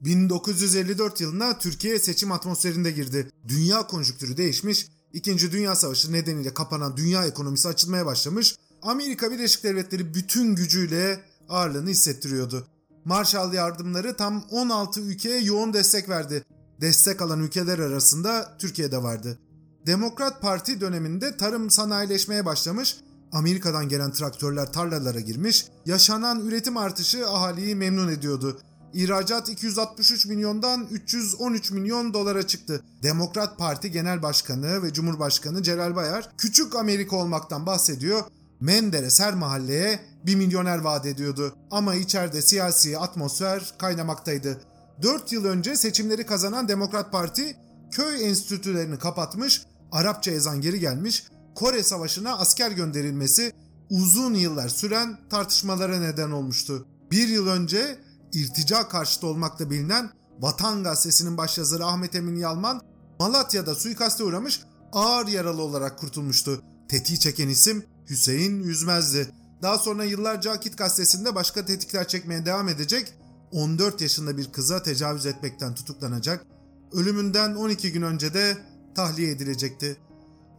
1954 yılına Türkiye seçim atmosferinde girdi. Dünya konjüktürü değişmiş, İkinci Dünya Savaşı nedeniyle kapanan dünya ekonomisi açılmaya başlamış, Amerika Birleşik Devletleri bütün gücüyle ağırlığını hissettiriyordu. Marshall yardımları tam 16 ülkeye yoğun destek verdi. Destek alan ülkeler arasında Türkiye de vardı. Demokrat Parti döneminde tarım sanayileşmeye başlamış, Amerika'dan gelen traktörler tarlalara girmiş, yaşanan üretim artışı ahaliyi memnun ediyordu. İhracat 263 milyondan 313 milyon dolara çıktı. Demokrat Parti Genel Başkanı ve Cumhurbaşkanı Celal Bayar küçük Amerika olmaktan bahsediyor. Menderes her mahalleye bir milyoner vaat ediyordu. Ama içeride siyasi atmosfer kaynamaktaydı. 4 yıl önce seçimleri kazanan Demokrat Parti köy enstitülerini kapatmış, Arapça ezan geri gelmiş, Kore Savaşı'na asker gönderilmesi uzun yıllar süren tartışmalara neden olmuştu. Bir yıl önce irtica karşıtı olmakla bilinen Vatan Gazetesi'nin başyazarı Ahmet Emin Yalman Malatya'da suikaste uğramış ağır yaralı olarak kurtulmuştu. Tetiği çeken isim Hüseyin Yüzmez'di. Daha sonra yıllarca Akit gazetesinde başka tetikler çekmeye devam edecek, 14 yaşında bir kıza tecavüz etmekten tutuklanacak, ölümünden 12 gün önce de tahliye edilecekti.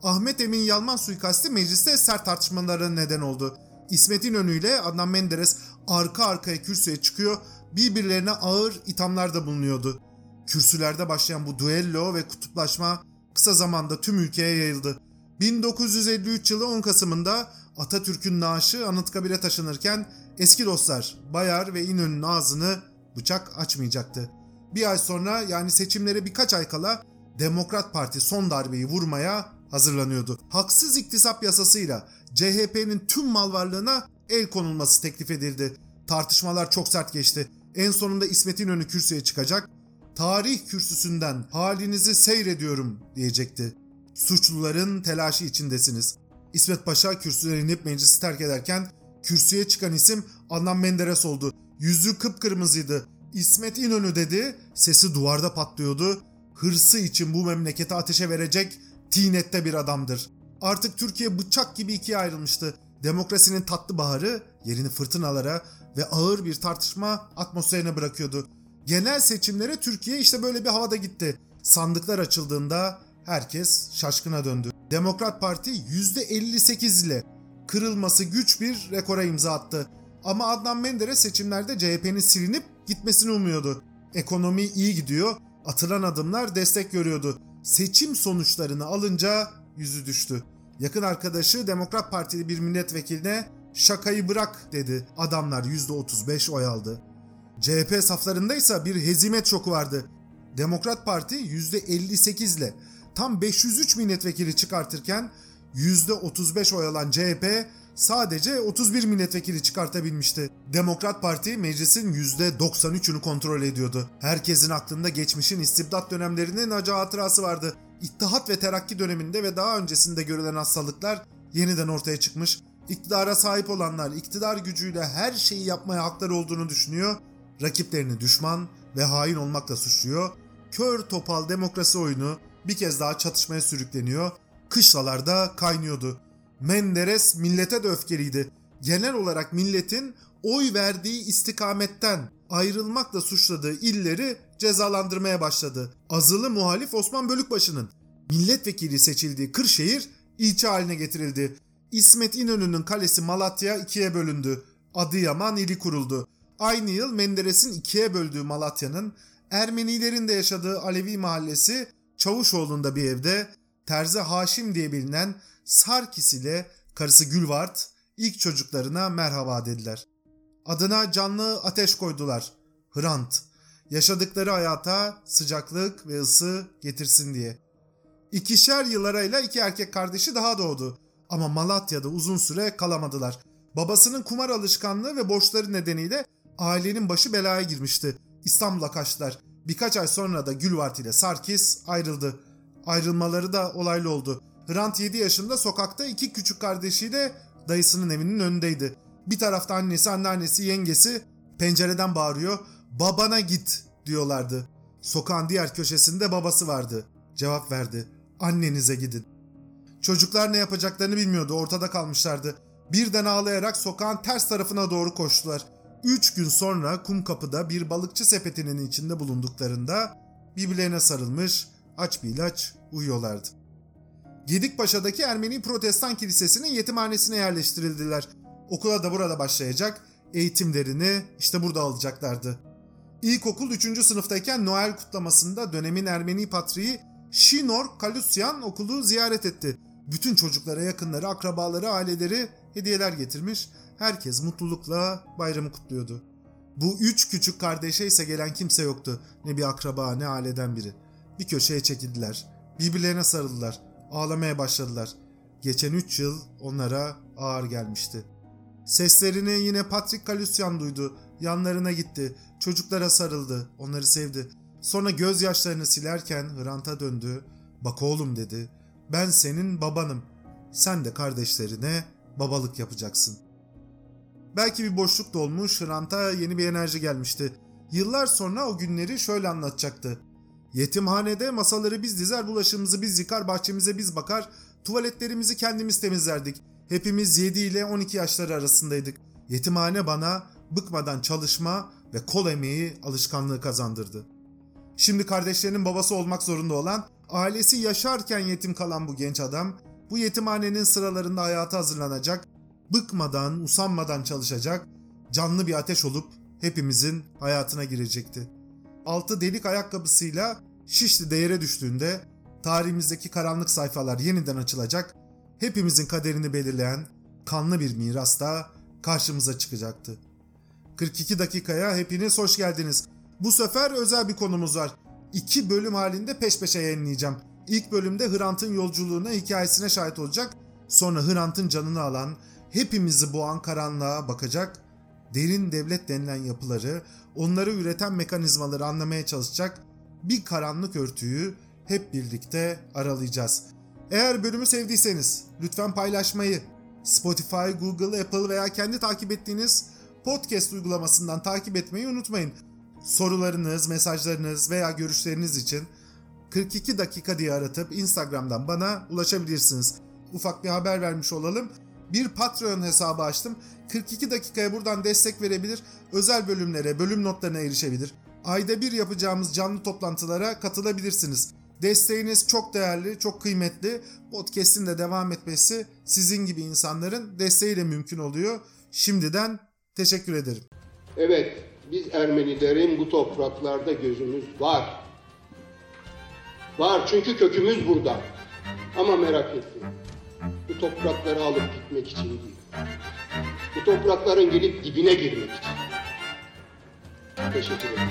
Ahmet Emin Yalman suikasti mecliste sert tartışmalara neden oldu. İsmet İnönü ile Adnan Menderes arka arkaya kürsüye çıkıyor, birbirlerine ağır ithamlarda bulunuyordu. Kürsülerde başlayan bu duello ve kutuplaşma kısa zamanda tüm ülkeye yayıldı. 1953 yılı 10 Kasım'ında Atatürk'ün naaşı Anıtkabir'e taşınırken eski dostlar Bayar ve İnönü'nün ağzını bıçak açmayacaktı. Bir ay sonra yani seçimlere birkaç ay kala Demokrat Parti son darbeyi vurmaya hazırlanıyordu. Haksız iktisap yasasıyla CHP'nin tüm mal varlığına el konulması teklif edildi. Tartışmalar çok sert geçti. En sonunda İsmet İnönü kürsüye çıkacak. Tarih kürsüsünden halinizi seyrediyorum diyecekti. Suçluların telaşı içindesiniz. İsmet Paşa kürsüden inip meclisi terk ederken kürsüye çıkan isim Adnan Menderes oldu. Yüzü kıpkırmızıydı. İsmet İnönü dedi, sesi duvarda patlıyordu. Hırsı için bu memleketi ateşe verecek tinette bir adamdır. Artık Türkiye bıçak gibi ikiye ayrılmıştı. Demokrasinin tatlı baharı yerini fırtınalara ve ağır bir tartışma atmosferine bırakıyordu. Genel seçimlere Türkiye işte böyle bir havada gitti. Sandıklar açıldığında herkes şaşkına döndü. Demokrat Parti %58 ile kırılması güç bir rekora imza attı. Ama Adnan Menderes seçimlerde CHP'nin silinip gitmesini umuyordu. Ekonomi iyi gidiyor, atılan adımlar destek görüyordu. Seçim sonuçlarını alınca yüzü düştü. Yakın arkadaşı Demokrat Partili bir milletvekiline şakayı bırak dedi. Adamlar %35 oy aldı. CHP saflarında ise bir hezimet şoku vardı. Demokrat Parti %58 ile tam 503 milletvekili çıkartırken %35 oy alan CHP sadece 31 milletvekili çıkartabilmişti. Demokrat Parti meclisin %93'ünü kontrol ediyordu. Herkesin aklında geçmişin istibdat dönemlerinin acı hatırası vardı. İttihat ve Terakki döneminde ve daha öncesinde görülen hastalıklar yeniden ortaya çıkmış. İktidara sahip olanlar iktidar gücüyle her şeyi yapmaya hakları olduğunu düşünüyor. Rakiplerini düşman ve hain olmakla suçluyor. Kör topal demokrasi oyunu bir kez daha çatışmaya sürükleniyor. Kışlalarda kaynıyordu. Menderes millete de öfkeliydi. Genel olarak milletin oy verdiği istikametten ayrılmakla suçladığı illeri cezalandırmaya başladı. Azılı muhalif Osman Bölükbaşı'nın milletvekili seçildiği Kırşehir ilçe haline getirildi. İsmet İnönü'nün kalesi Malatya ikiye bölündü. Adıyaman ili kuruldu. Aynı yıl Menderes'in ikiye böldüğü Malatya'nın Ermenilerin de yaşadığı Alevi mahallesi Çavuşoğlu'nda bir evde Terzi Haşim diye bilinen Sarkis ile karısı Gülvart ilk çocuklarına merhaba dediler. Adına canlı ateş koydular. Hrant. Yaşadıkları hayata sıcaklık ve ısı getirsin diye. İkişer yıl arayla iki erkek kardeşi daha doğdu. Ama Malatya'da uzun süre kalamadılar. Babasının kumar alışkanlığı ve borçları nedeniyle ailenin başı belaya girmişti. İstanbul'a kaçtılar. Birkaç ay sonra da Gülvart ile Sarkis ayrıldı. Ayrılmaları da olaylı oldu. Hrant 7 yaşında sokakta iki küçük kardeşiyle dayısının evinin önündeydi. Bir tarafta annesi, anneannesi, yengesi pencereden bağırıyor. Babana git diyorlardı. Sokağın diğer köşesinde babası vardı. Cevap verdi. Annenize gidin. Çocuklar ne yapacaklarını bilmiyordu. Ortada kalmışlardı. Birden ağlayarak sokağın ters tarafına doğru koştular. Üç gün sonra Kumkapı'da bir balıkçı sepetinin içinde bulunduklarında birbirlerine sarılmış aç bir ilaç uyuyorlardı. Gedikpaşa'daki Ermeni Protestan Kilisesi'nin yetimhanesine yerleştirildiler. Okula da burada başlayacak, eğitimlerini işte burada alacaklardı. İlkokul 3. sınıftayken Noel kutlamasında dönemin Ermeni patriği Şinor Kalusyan okulu ziyaret etti. Bütün çocuklara yakınları, akrabaları, aileleri hediyeler getirmiş. Herkes mutlulukla bayramı kutluyordu. Bu üç küçük kardeşe ise gelen kimse yoktu. Ne bir akraba ne aileden biri. Bir köşeye çekildiler. Birbirlerine sarıldılar. Ağlamaya başladılar. Geçen üç yıl onlara ağır gelmişti. Seslerini yine Patrick Kalusyan duydu. Yanlarına gitti. Çocuklara sarıldı. Onları sevdi. Sonra gözyaşlarını silerken Hrant'a döndü. Bak oğlum dedi. Ben senin babanım. Sen de kardeşlerine babalık yapacaksın. Belki bir boşluk dolmuş, Hrant'a yeni bir enerji gelmişti. Yıllar sonra o günleri şöyle anlatacaktı. Yetimhanede masaları biz dizer, bulaşığımızı biz yıkar, bahçemize biz bakar, tuvaletlerimizi kendimiz temizlerdik. Hepimiz 7 ile 12 yaşları arasındaydık. Yetimhane bana bıkmadan çalışma ve kol emeği alışkanlığı kazandırdı. Şimdi kardeşlerinin babası olmak zorunda olan, ailesi yaşarken yetim kalan bu genç adam, bu yetimhanenin sıralarında hayata hazırlanacak, bıkmadan, usanmadan çalışacak, canlı bir ateş olup hepimizin hayatına girecekti. Altı delik ayakkabısıyla Şişli değere düştüğünde tarihimizdeki karanlık sayfalar yeniden açılacak, hepimizin kaderini belirleyen kanlı bir miras da karşımıza çıkacaktı. 42 dakikaya hepiniz hoş geldiniz. Bu sefer özel bir konumuz var. İki bölüm halinde peş peşe yayınlayacağım. İlk bölümde Hrant'ın yolculuğuna, hikayesine şahit olacak. Sonra Hrant'ın canını alan, hepimizi boğan karanlığa bakacak. Derin devlet denilen yapıları, onları üreten mekanizmaları anlamaya çalışacak. Bir karanlık örtüyü hep birlikte aralayacağız. Eğer bölümü sevdiyseniz lütfen paylaşmayı, Spotify, Google, Apple veya kendi takip ettiğiniz podcast uygulamasından takip etmeyi unutmayın. Sorularınız, mesajlarınız veya görüşleriniz için 42 dakika diye aratıp Instagram'dan bana ulaşabilirsiniz. Ufak bir haber vermiş olalım. Bir Patreon hesabı açtım. 42 dakikaya buradan destek verebilir, özel bölümlere, bölüm notlarına erişebilir. Ayda bir yapacağımız canlı toplantılara katılabilirsiniz. Desteğiniz çok değerli, çok kıymetli. Podcast'in de devam etmesi sizin gibi insanların desteğiyle mümkün oluyor. Şimdiden teşekkür ederim. Evet, biz Ermenilerin bu topraklarda gözümüz var. Var çünkü kökümüz burada. Ama merak etmeyin. Bu toprakları alıp gitmek için değil. Bu toprakların gelip dibine girmek için. Teşekkür ederim.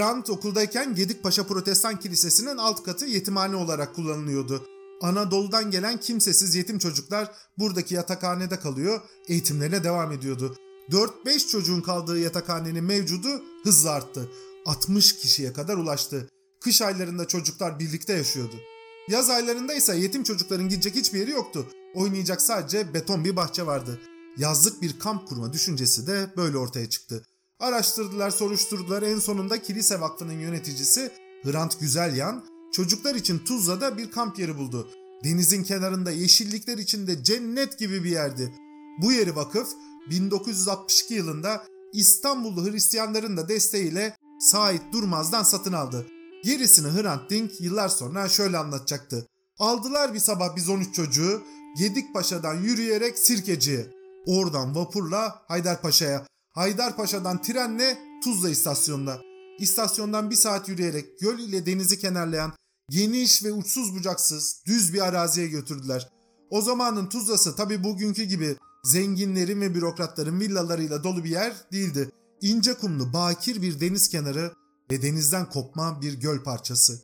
Hrant okuldayken Gedikpaşa Protestan Kilisesi'nin alt katı yetimhane olarak kullanılıyordu. Anadolu'dan gelen kimsesiz yetim çocuklar buradaki yatakhanede kalıyor, eğitimlerine devam ediyordu. 4-5 çocuğun kaldığı yatakhanenin mevcudu hızla arttı. 60 kişiye kadar ulaştı. Kış aylarında çocuklar birlikte yaşıyordu. Yaz aylarında ise yetim çocukların gidecek hiçbir yeri yoktu. Oynayacak sadece beton bir bahçe vardı. Yazlık bir kamp kurma düşüncesi de böyle ortaya çıktı. Araştırdılar, soruşturdular. En sonunda Kilise Vakfı'nın yöneticisi Hrant Güzelyan çocuklar için Tuzla'da bir kamp yeri buldu. Denizin kenarında yeşillikler içinde cennet gibi bir yerdi. Bu yeri vakıf 1962 yılında İstanbullu Hristiyanların da desteğiyle Sait Durmaz'dan satın aldı. Gerisini Hrant Dink yıllar sonra şöyle anlatacaktı. Aldılar bir sabah biz 13 çocuğu Gedikpaşa'dan yürüyerek Sirkeci'ye. Oradan vapurla Haydarpaşa'ya. Haydarpaşa'dan trenle Tuzla istasyonuna. İstasyondan bir saat yürüyerek göl ile denizi kenarlayan geniş ve uçsuz bucaksız düz bir araziye götürdüler. O zamanın Tuzla'sı tabi bugünkü gibi zenginlerin ve bürokratların villalarıyla dolu bir yer değildi. İnce kumlu, bakir bir deniz kenarı ve denizden kopma bir göl parçası.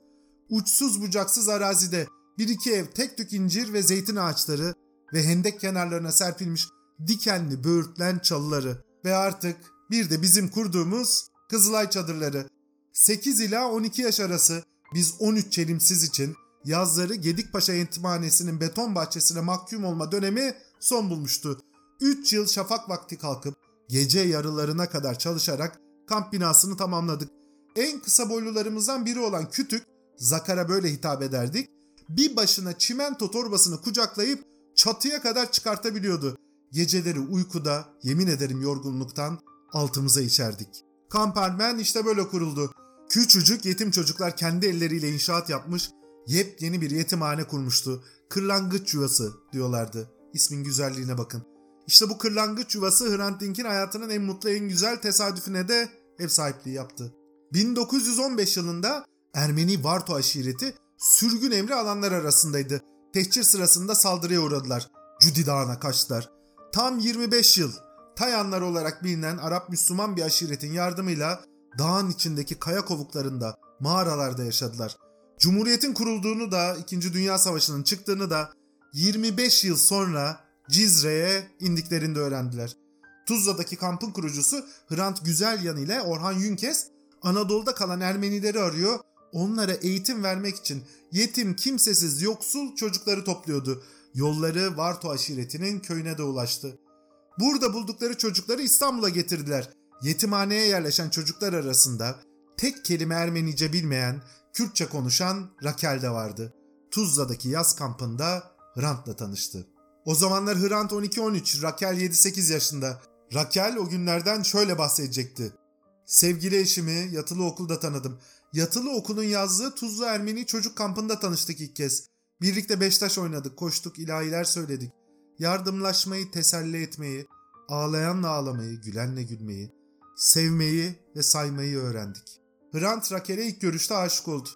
Uçsuz bucaksız arazide bir iki ev, tek tük incir ve zeytin ağaçları ve hendek kenarlarına serpilmiş dikenli böğürtlen çalıları ve artık bir de bizim kurduğumuz Kızılay çadırları. 8 ila 12 yaş arası biz 13 çelimsiz için yazları Gedikpaşa Yetimhanesi'nin beton bahçesine mahkum olma dönemi son bulmuştu. 3 yıl şafak vakti kalkıp gece yarılarına kadar çalışarak kamp binasını tamamladık. En kısa boylularımızdan biri olan Kütük, Zakar'a böyle hitap ederdik. Bir başına çimento torbasını kucaklayıp çatıya kadar çıkartabiliyordu. Geceleri uykuda, yemin ederim yorgunluktan altımıza içerdik. Kampermen işte böyle kuruldu. Küçücük yetim çocuklar kendi elleriyle inşaat yapmış, yepyeni bir yetimhane kurmuştu. Kırlangıç yuvası diyorlardı. İsmin güzelliğine bakın. İşte bu kırlangıç yuvası Hrant Dink'in hayatının en mutlu en güzel tesadüfüne de ev sahipliği yaptı. 1915 yılında Ermeni Varto aşireti sürgün emri alanlar arasındaydı. Tehcir sırasında saldırıya uğradılar. Cudi Dağı'na kaçtılar. Tam 25 yıl Tayanlar olarak bilinen Arap Müslüman bir aşiretin yardımıyla dağın içindeki kaya kovuklarında, mağaralarda yaşadılar. Cumhuriyetin kurulduğunu da, 2. Dünya Savaşı'nın çıktığını da 25 yıl sonra Cizre'ye indiklerinde öğrendiler. Tuzla'daki kampın kurucusu Hrant Güzelyan ile Orhan Yünkes Anadolu'da kalan Ermenileri arıyor, onlara eğitim vermek için yetim, kimsesiz, yoksul çocukları topluyordu. Yolları Varto aşiretinin köyüne de ulaştı. Burada buldukları çocukları İstanbul'a getirdiler. Yetimhaneye yerleşen çocuklar arasında tek kelime Ermenice bilmeyen, Kürtçe konuşan Rakel de vardı. Tuzla'daki yaz kampında Hrant'la tanıştı. O zamanlar Hrant 12-13, Rakel 7-8 yaşında. Rakel o günlerden şöyle bahsedecekti. Sevgili eşimi yatılı okulda tanıdım. Yatılı okulun yazdığı Tuzla Ermeni çocuk kampında tanıştık ilk kez. Birlikte Beştaş oynadık, koştuk, ilahiler söyledik. Yardımlaşmayı, teselli etmeyi, ağlayanla ağlamayı, gülenle gülmeyi, sevmeyi ve saymayı öğrendik. Hrant Rakel'e ilk görüşte aşık oldu.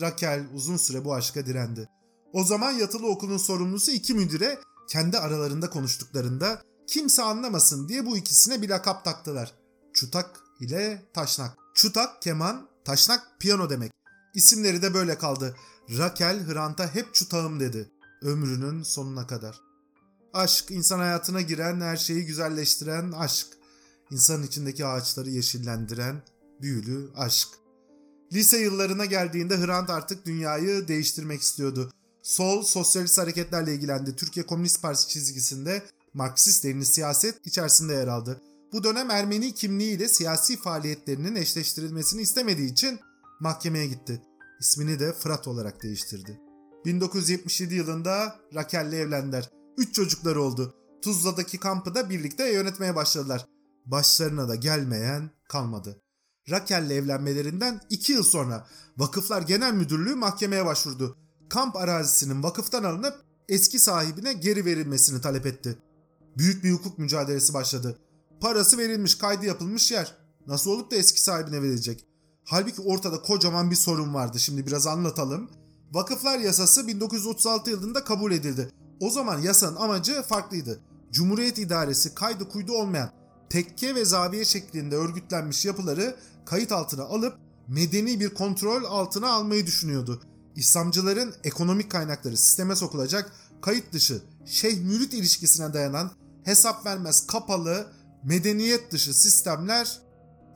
Rakel uzun süre bu aşka direndi. O zaman yatılı okulun sorumlusu iki müdüre kendi aralarında konuştuklarında kimse anlamasın diye bu ikisine bir lakap taktılar. Çutak ile Taşnak. Çutak keman, Taşnak piyano demek. İsimleri de böyle kaldı. Rakel Hrant'a hep çutağım dedi. Ömrünün sonuna kadar. Aşk, insan hayatına giren, her şeyi güzelleştiren aşk. İnsanın içindeki ağaçları yeşillendiren, büyülü aşk. Lise yıllarına geldiğinde Hrant artık dünyayı değiştirmek istiyordu. Sol, sosyalist hareketlerle ilgilendi. Türkiye Komünist Partisi çizgisinde Marksist derinli siyaset içerisinde yer aldı. Bu dönem Ermeni kimliğiyle siyasi faaliyetlerinin eşleştirilmesini istemediği için mahkemeye gitti. İsmini de Fırat olarak değiştirdi. 1977 yılında Rakel'le evlendiler. Üç çocukları oldu. Tuzla'daki kampı da birlikte yönetmeye başladılar. Başlarına da gelmeyen kalmadı. Rakel'le evlenmelerinden iki yıl sonra Vakıflar Genel Müdürlüğü mahkemeye başvurdu. Kamp arazisinin vakıftan alınıp eski sahibine geri verilmesini talep etti. Büyük bir hukuk mücadelesi başladı. Parası verilmiş, kaydı yapılmış yer. Nasıl olup da eski sahibine verilecek? Halbuki ortada kocaman bir sorun vardı. Şimdi biraz anlatalım. Vakıflar yasası 1936 yılında kabul edildi. O zaman yasanın amacı farklıydı. Cumhuriyet idaresi kaydı kuydu olmayan tekke ve zaviye şeklinde örgütlenmiş yapıları kayıt altına alıp medeni bir kontrol altına almayı düşünüyordu. İslamcıların ekonomik kaynakları sisteme sokulacak, kayıt dışı şeyh mürit ilişkisine dayanan hesap vermez kapalı medeniyet dışı sistemler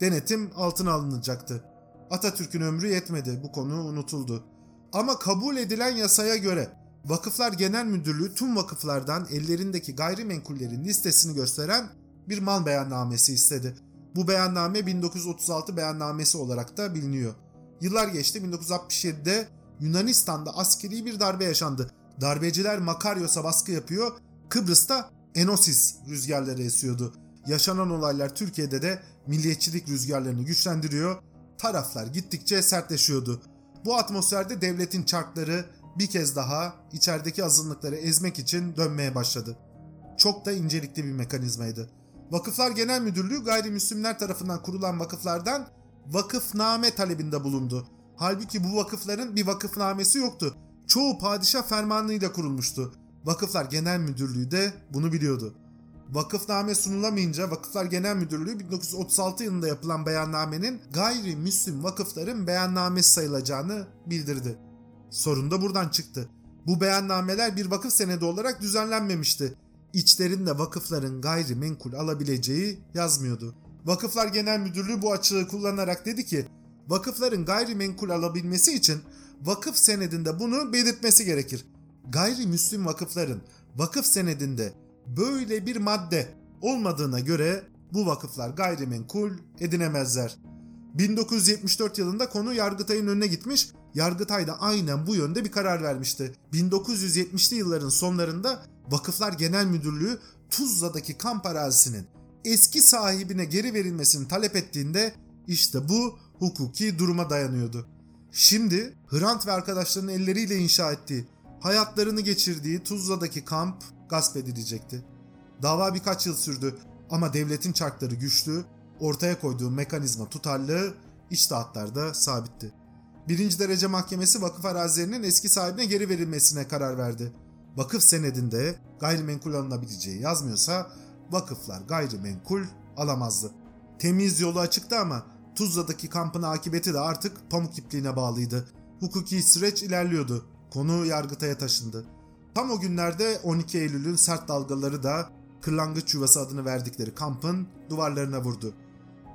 denetim altına alınacaktı. Atatürk'ün ömrü yetmedi, bu konu unutuldu. Ama kabul edilen yasaya göre Vakıflar Genel Müdürlüğü tüm vakıflardan ellerindeki gayrimenkullerin listesini gösteren bir mal beyannamesi istedi. Bu beyanname 1936 beyannamesi olarak da biliniyor. Yıllar geçti 1967'de Yunanistan'da askeri bir darbe yaşandı. Darbeciler Makaryos'a baskı yapıyor. Kıbrıs'ta Enosis rüzgarları esiyordu. Yaşanan olaylar Türkiye'de de milliyetçilik rüzgarlarını güçlendiriyor. Taraflar gittikçe sertleşiyordu. Bu atmosferde devletin çarkları bir kez daha içerideki azınlıkları ezmek için dönmeye başladı. Çok da incelikli bir mekanizmaydı. Vakıflar Genel Müdürlüğü gayrimüslimler tarafından kurulan vakıflardan vakıfname talebinde bulundu. Halbuki bu vakıfların bir vakıfnamesi yoktu. Çoğu padişah fermanıyla kurulmuştu. Vakıflar Genel Müdürlüğü de bunu biliyordu. Vakıfname sunulamayınca Vakıflar Genel Müdürlüğü 1936 yılında yapılan beyannamenin gayrimüslim vakıfların beyannamesi sayılacağını bildirdi. Sorun da buradan çıktı. Bu beyannameler bir vakıf senedi olarak düzenlenmemişti. İçlerinde vakıfların gayrimenkul alabileceği yazmıyordu. Vakıflar Genel Müdürlüğü bu açığı kullanarak dedi ki, vakıfların gayrimenkul alabilmesi için vakıf senedinde bunu belirtmesi gerekir. Gayrimüslim vakıfların vakıf senedinde böyle bir madde olmadığına göre bu vakıflar gayrimenkul edinemezler. 1974 yılında konu Yargıtay'ın önüne gitmiş. Yargıtay da aynen bu yönde bir karar vermişti. 1970'li yılların sonlarında Vakıflar Genel Müdürlüğü Tuzla'daki kamp arazisinin eski sahibine geri verilmesini talep ettiğinde işte bu hukuki duruma dayanıyordu. Şimdi Hrant ve arkadaşlarının elleriyle inşa ettiği, hayatlarını geçirdiği Tuzla'daki kamp gasp edilecekti. Dava birkaç yıl sürdü ama devletin çarkları güçlü, ortaya koyduğu mekanizma tutarlı, içtihatlarda sabitti. Birinci derece mahkemesi vakıf arazilerinin eski sahibine geri verilmesine karar verdi. Vakıf senedinde gayrimenkul alınabileceği yazmıyorsa vakıflar gayrimenkul alamazdı. Temiz yolu açıktı ama Tuzla'daki kampın akıbeti de artık pamuk ipliğine bağlıydı. Hukuki süreç ilerliyordu. Konu Yargıtay'a taşındı. Tam o günlerde 12 Eylül'ün sert dalgaları da Kırlangıç Yuvası adını verdikleri kampın duvarlarına vurdu.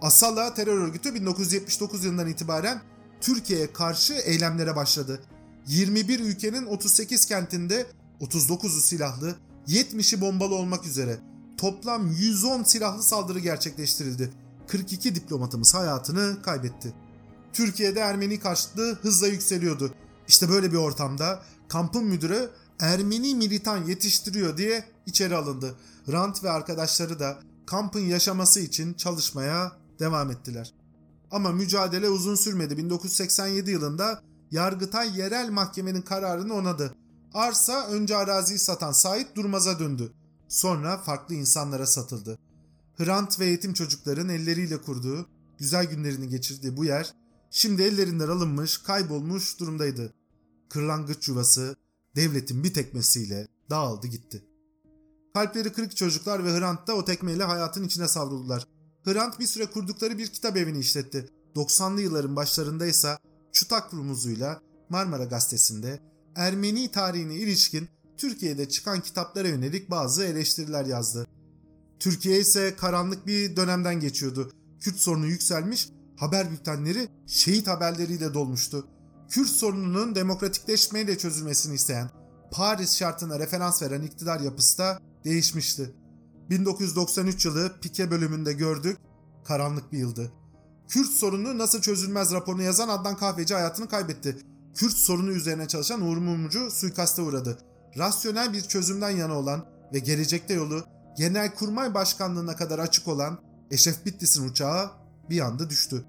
Asala terör örgütü 1979 yılından itibaren Türkiye'ye karşı eylemlere başladı. 21 ülkenin 38 kentinde 39'u silahlı, 70'i bombalı olmak üzere toplam 110 silahlı saldırı gerçekleştirildi. 42 diplomatımız hayatını kaybetti. Türkiye'de Ermeni karşıtlığı hızla yükseliyordu. İşte böyle bir ortamda kampın müdürü Ermeni militan yetiştiriyor diye içeri alındı. Rant ve arkadaşları da kampın yaşaması için çalışmaya devam ettiler. Ama mücadele uzun sürmedi. 1987 yılında Yargıtay yerel mahkemenin kararını onadı. Arsa önce araziyi satan Sait Durmaz'a döndü. Sonra farklı insanlara satıldı. Hrant ve yetim çocukların elleriyle kurduğu, güzel günlerini geçirdiği bu yer şimdi ellerinden alınmış, kaybolmuş durumdaydı. Kırlangıç yuvası devletin bir tekmesiyle dağıldı gitti. Kalpleri kırık çocuklar ve Hrant da o tekmeyle hayatın içine savruldular. Hrant bir süre kurdukları bir kitap evini işletti. 90'lı yılların başlarında ise Çutak rumuzuyla Marmara Gazetesi'nde Ermeni tarihine ilişkin Türkiye'de çıkan kitaplara yönelik bazı eleştiriler yazdı. Türkiye ise karanlık bir dönemden geçiyordu. Kürt sorunu yükselmiş, haber bültenleri şehit haberleriyle dolmuştu. Kürt sorununun demokratikleşmeyle çözülmesini isteyen, Paris şartına referans veren iktidar yapısı da değişmişti. 1993 yılı Pike bölümünde gördük, karanlık bir yıldı. Kürt sorunu nasıl çözülmez raporunu yazan Adnan Kahveci hayatını kaybetti. Kürt sorunu üzerine çalışan Uğur Mumcu suikaste uğradı. Rasyonel bir çözümden yana olan ve gelecekte yolu Genelkurmay Başkanlığına kadar açık olan Eşref Bitlis'in uçağı bir anda düştü.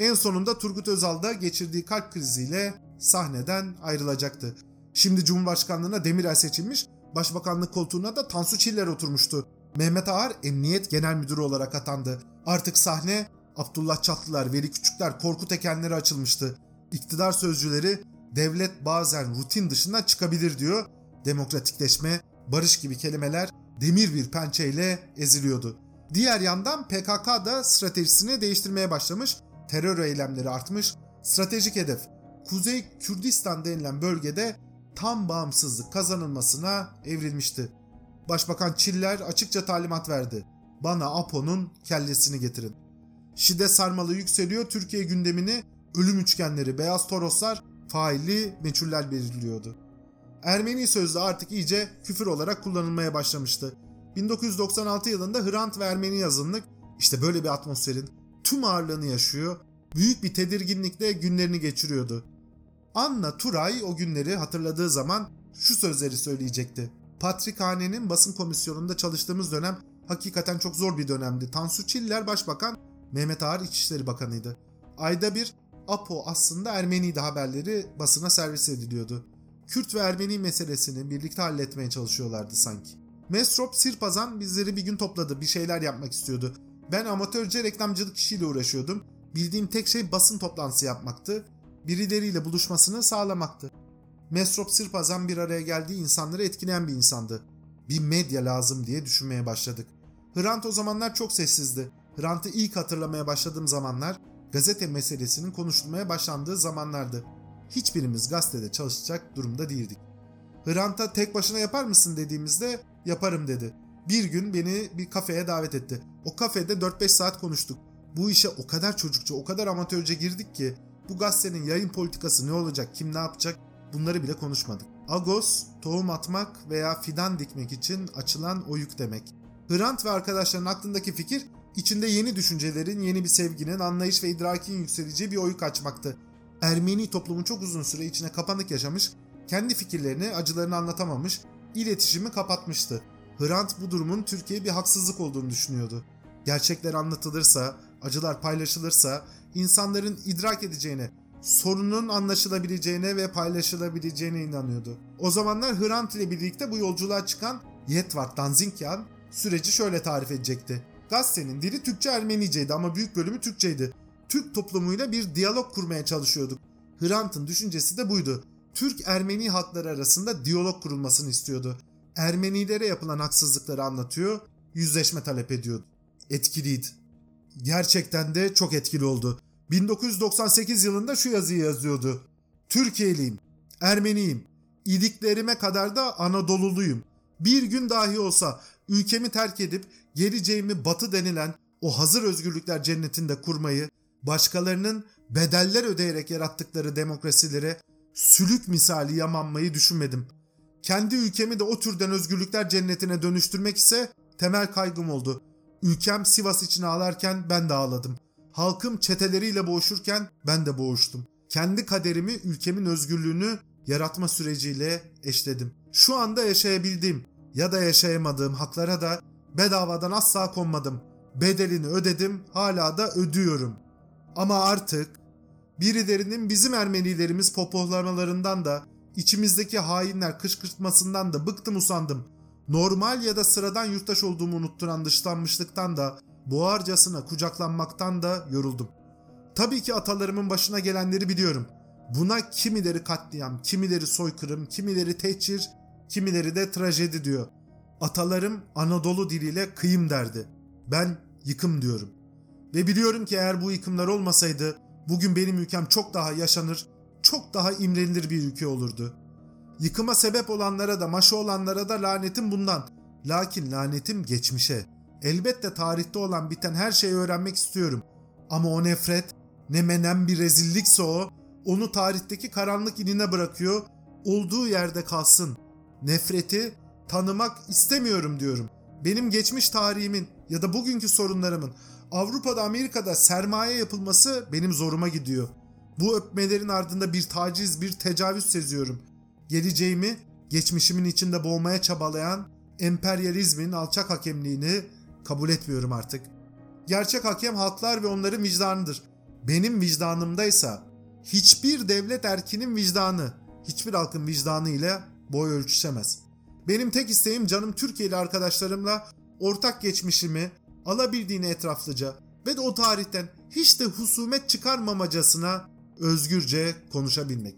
En sonunda Turgut Özal da geçirdiği kalp kriziyle sahneden ayrılacaktı. Şimdi Cumhurbaşkanlığına Demirel seçilmiş, Başbakanlık koltuğuna da Tansu Çiller oturmuştu. Mehmet Ağar Emniyet Genel Müdürü olarak atandı. Artık sahne Abdullah Çatlılar, Veli Küçükler, Korkut Ekenleri açılmıştı. İktidar sözcüleri devlet bazen rutin dışından çıkabilir diyor. Demokratikleşme, barış gibi kelimeler demir bir pençeyle eziliyordu. Diğer yandan PKK da stratejisini değiştirmeye başlamış, terör eylemleri artmış, stratejik hedef Kuzey Kürdistan denilen bölgede tam bağımsızlık kazanılmasına evrilmişti. Başbakan Çiller açıkça talimat verdi. Bana APO'nun kellesini getirin. Şiddet sarmalı yükseliyor, Türkiye gündemini ölüm üçgenleri, beyaz toroslar, failli meçhuller belirliyordu. Ermeni sözlüğü artık iyice küfür olarak kullanılmaya başlamıştı. 1996 yılında Hrant ve Ermeni yazınlık işte böyle bir atmosferin tüm ağırlığını yaşıyor, büyük bir tedirginlikle günlerini geçiriyordu. Anna Turay o günleri hatırladığı zaman şu sözleri söyleyecekti. Patrikhane'nin basın komisyonunda çalıştığımız dönem hakikaten çok zor bir dönemdi. Tansu Çiller başbakan, Mehmet Ağar İçişleri Bakanıydı. Ayda bir APO aslında Ermeniydi haberleri basına servis ediliyordu. Kürt ve Ermeni meselesini birlikte halletmeye çalışıyorlardı sanki. Mesrop Sirpazan bizleri bir gün topladı, bir şeyler yapmak istiyordu. Ben amatörce reklamcılık işiyle uğraşıyordum. Bildiğim tek şey basın toplantısı yapmaktı. Birileriyle buluşmasını sağlamaktı. Mesrop Sirpazan bir araya geldiği insanları etkileyen bir insandı. Bir medya lazım diye düşünmeye başladık. Hrant o zamanlar çok sessizdi. Hrant'ı ilk hatırlamaya başladığım zamanlar gazete meselesinin konuşulmaya başlandığı zamanlardı hiçbirimiz gazetede çalışacak durumda değildik. Hrant'a tek başına yapar mısın dediğimizde yaparım dedi. Bir gün beni bir kafeye davet etti. O kafede 4-5 saat konuştuk. Bu işe o kadar çocukça, o kadar amatörce girdik ki bu gazetenin yayın politikası ne olacak, kim ne yapacak bunları bile konuşmadık. Agos, tohum atmak veya fidan dikmek için açılan oyuk demek. Hrant ve arkadaşlarının aklındaki fikir içinde yeni düşüncelerin, yeni bir sevginin, anlayış ve idrakin yükseleceği bir oyuk açmaktı. Ermeni toplumu çok uzun süre içine kapanık yaşamış, kendi fikirlerini, acılarını anlatamamış, iletişimi kapatmıştı. Hrant bu durumun Türkiye'ye bir haksızlık olduğunu düşünüyordu. Gerçekler anlatılırsa, acılar paylaşılırsa insanların idrak edeceğine, sorunun anlaşılabileceğine ve paylaşılabileceğine inanıyordu. O zamanlar Hrant ile birlikte bu yolculuğa çıkan Yetvart Danzinkyan süreci şöyle tarif edecekti. Gazetenin dili Türkçe Ermeniceydi ama büyük bölümü Türkçeydi. Türk toplumuyla bir diyalog kurmaya çalışıyorduk. Hrant'ın düşüncesi de buydu. Türk-Ermeni halkları arasında diyalog kurulmasını istiyordu. Ermenilere yapılan haksızlıkları anlatıyor, yüzleşme talep ediyordu. Etkiliydi. Gerçekten de çok etkili oldu. 1998 yılında şu yazıyı yazıyordu. Türkiye'liyim, Ermeniyim, İdiklerime kadar da Anadoluluyum. Bir gün dahi olsa ülkemi terk edip geleceğimi batı denilen o hazır özgürlükler cennetinde kurmayı, başkalarının bedeller ödeyerek yarattıkları demokrasilere sülük misali yamanmayı düşünmedim. Kendi ülkemi de o türden özgürlükler cennetine dönüştürmek ise temel kaygım oldu. Ülkem Sivas için ağlarken ben de ağladım. Halkım çeteleriyle boğuşurken ben de boğuştum. Kendi kaderimi, ülkemin özgürlüğünü yaratma süreciyle eşledim. Şu anda yaşayabildiğim ya da yaşayamadığım haklara da bedavadan asla konmadım. Bedelini ödedim, hala da ödüyorum. Ama artık birilerinin bizim Ermenilerimiz popohlamalarından da içimizdeki hainler kışkırtmasından da bıktım usandım. Normal ya da sıradan yurttaş olduğumu unutturan dışlanmışlıktan da boğarcasına kucaklanmaktan da yoruldum. Tabii ki atalarımın başına gelenleri biliyorum. Buna kimileri katliam, kimileri soykırım, kimileri tehcir, kimileri de trajedi diyor. Atalarım Anadolu diliyle kıyım derdi. Ben yıkım diyorum. Ve biliyorum ki eğer bu yıkımlar olmasaydı bugün benim ülkem çok daha yaşanır, çok daha imrenilir bir ülke olurdu. Yıkıma sebep olanlara da maşı olanlara da lanetim bundan. Lakin lanetim geçmişe. Elbette tarihte olan biten her şeyi öğrenmek istiyorum. Ama o nefret ne menem bir rezillikse o, onu tarihteki karanlık inine bırakıyor, olduğu yerde kalsın. Nefreti tanımak istemiyorum diyorum. Benim geçmiş tarihimin ya da bugünkü sorunlarımın Avrupa'da Amerika'da sermaye yapılması benim zoruma gidiyor. Bu öpmelerin ardında bir taciz, bir tecavüz seziyorum. Geleceğimi geçmişimin içinde boğmaya çabalayan emperyalizmin alçak hakemliğini kabul etmiyorum artık. Gerçek hakem halklar ve onların vicdanıdır. Benim vicdanımdaysa hiçbir devlet erkinin vicdanı, hiçbir halkın vicdanı ile boy ölçüşemez. Benim tek isteğim canım Türkiye'li arkadaşlarımla ortak geçmişimi alabildiğine etraflıca ve de o tarihten hiç de husumet çıkarmamacasına özgürce konuşabilmek.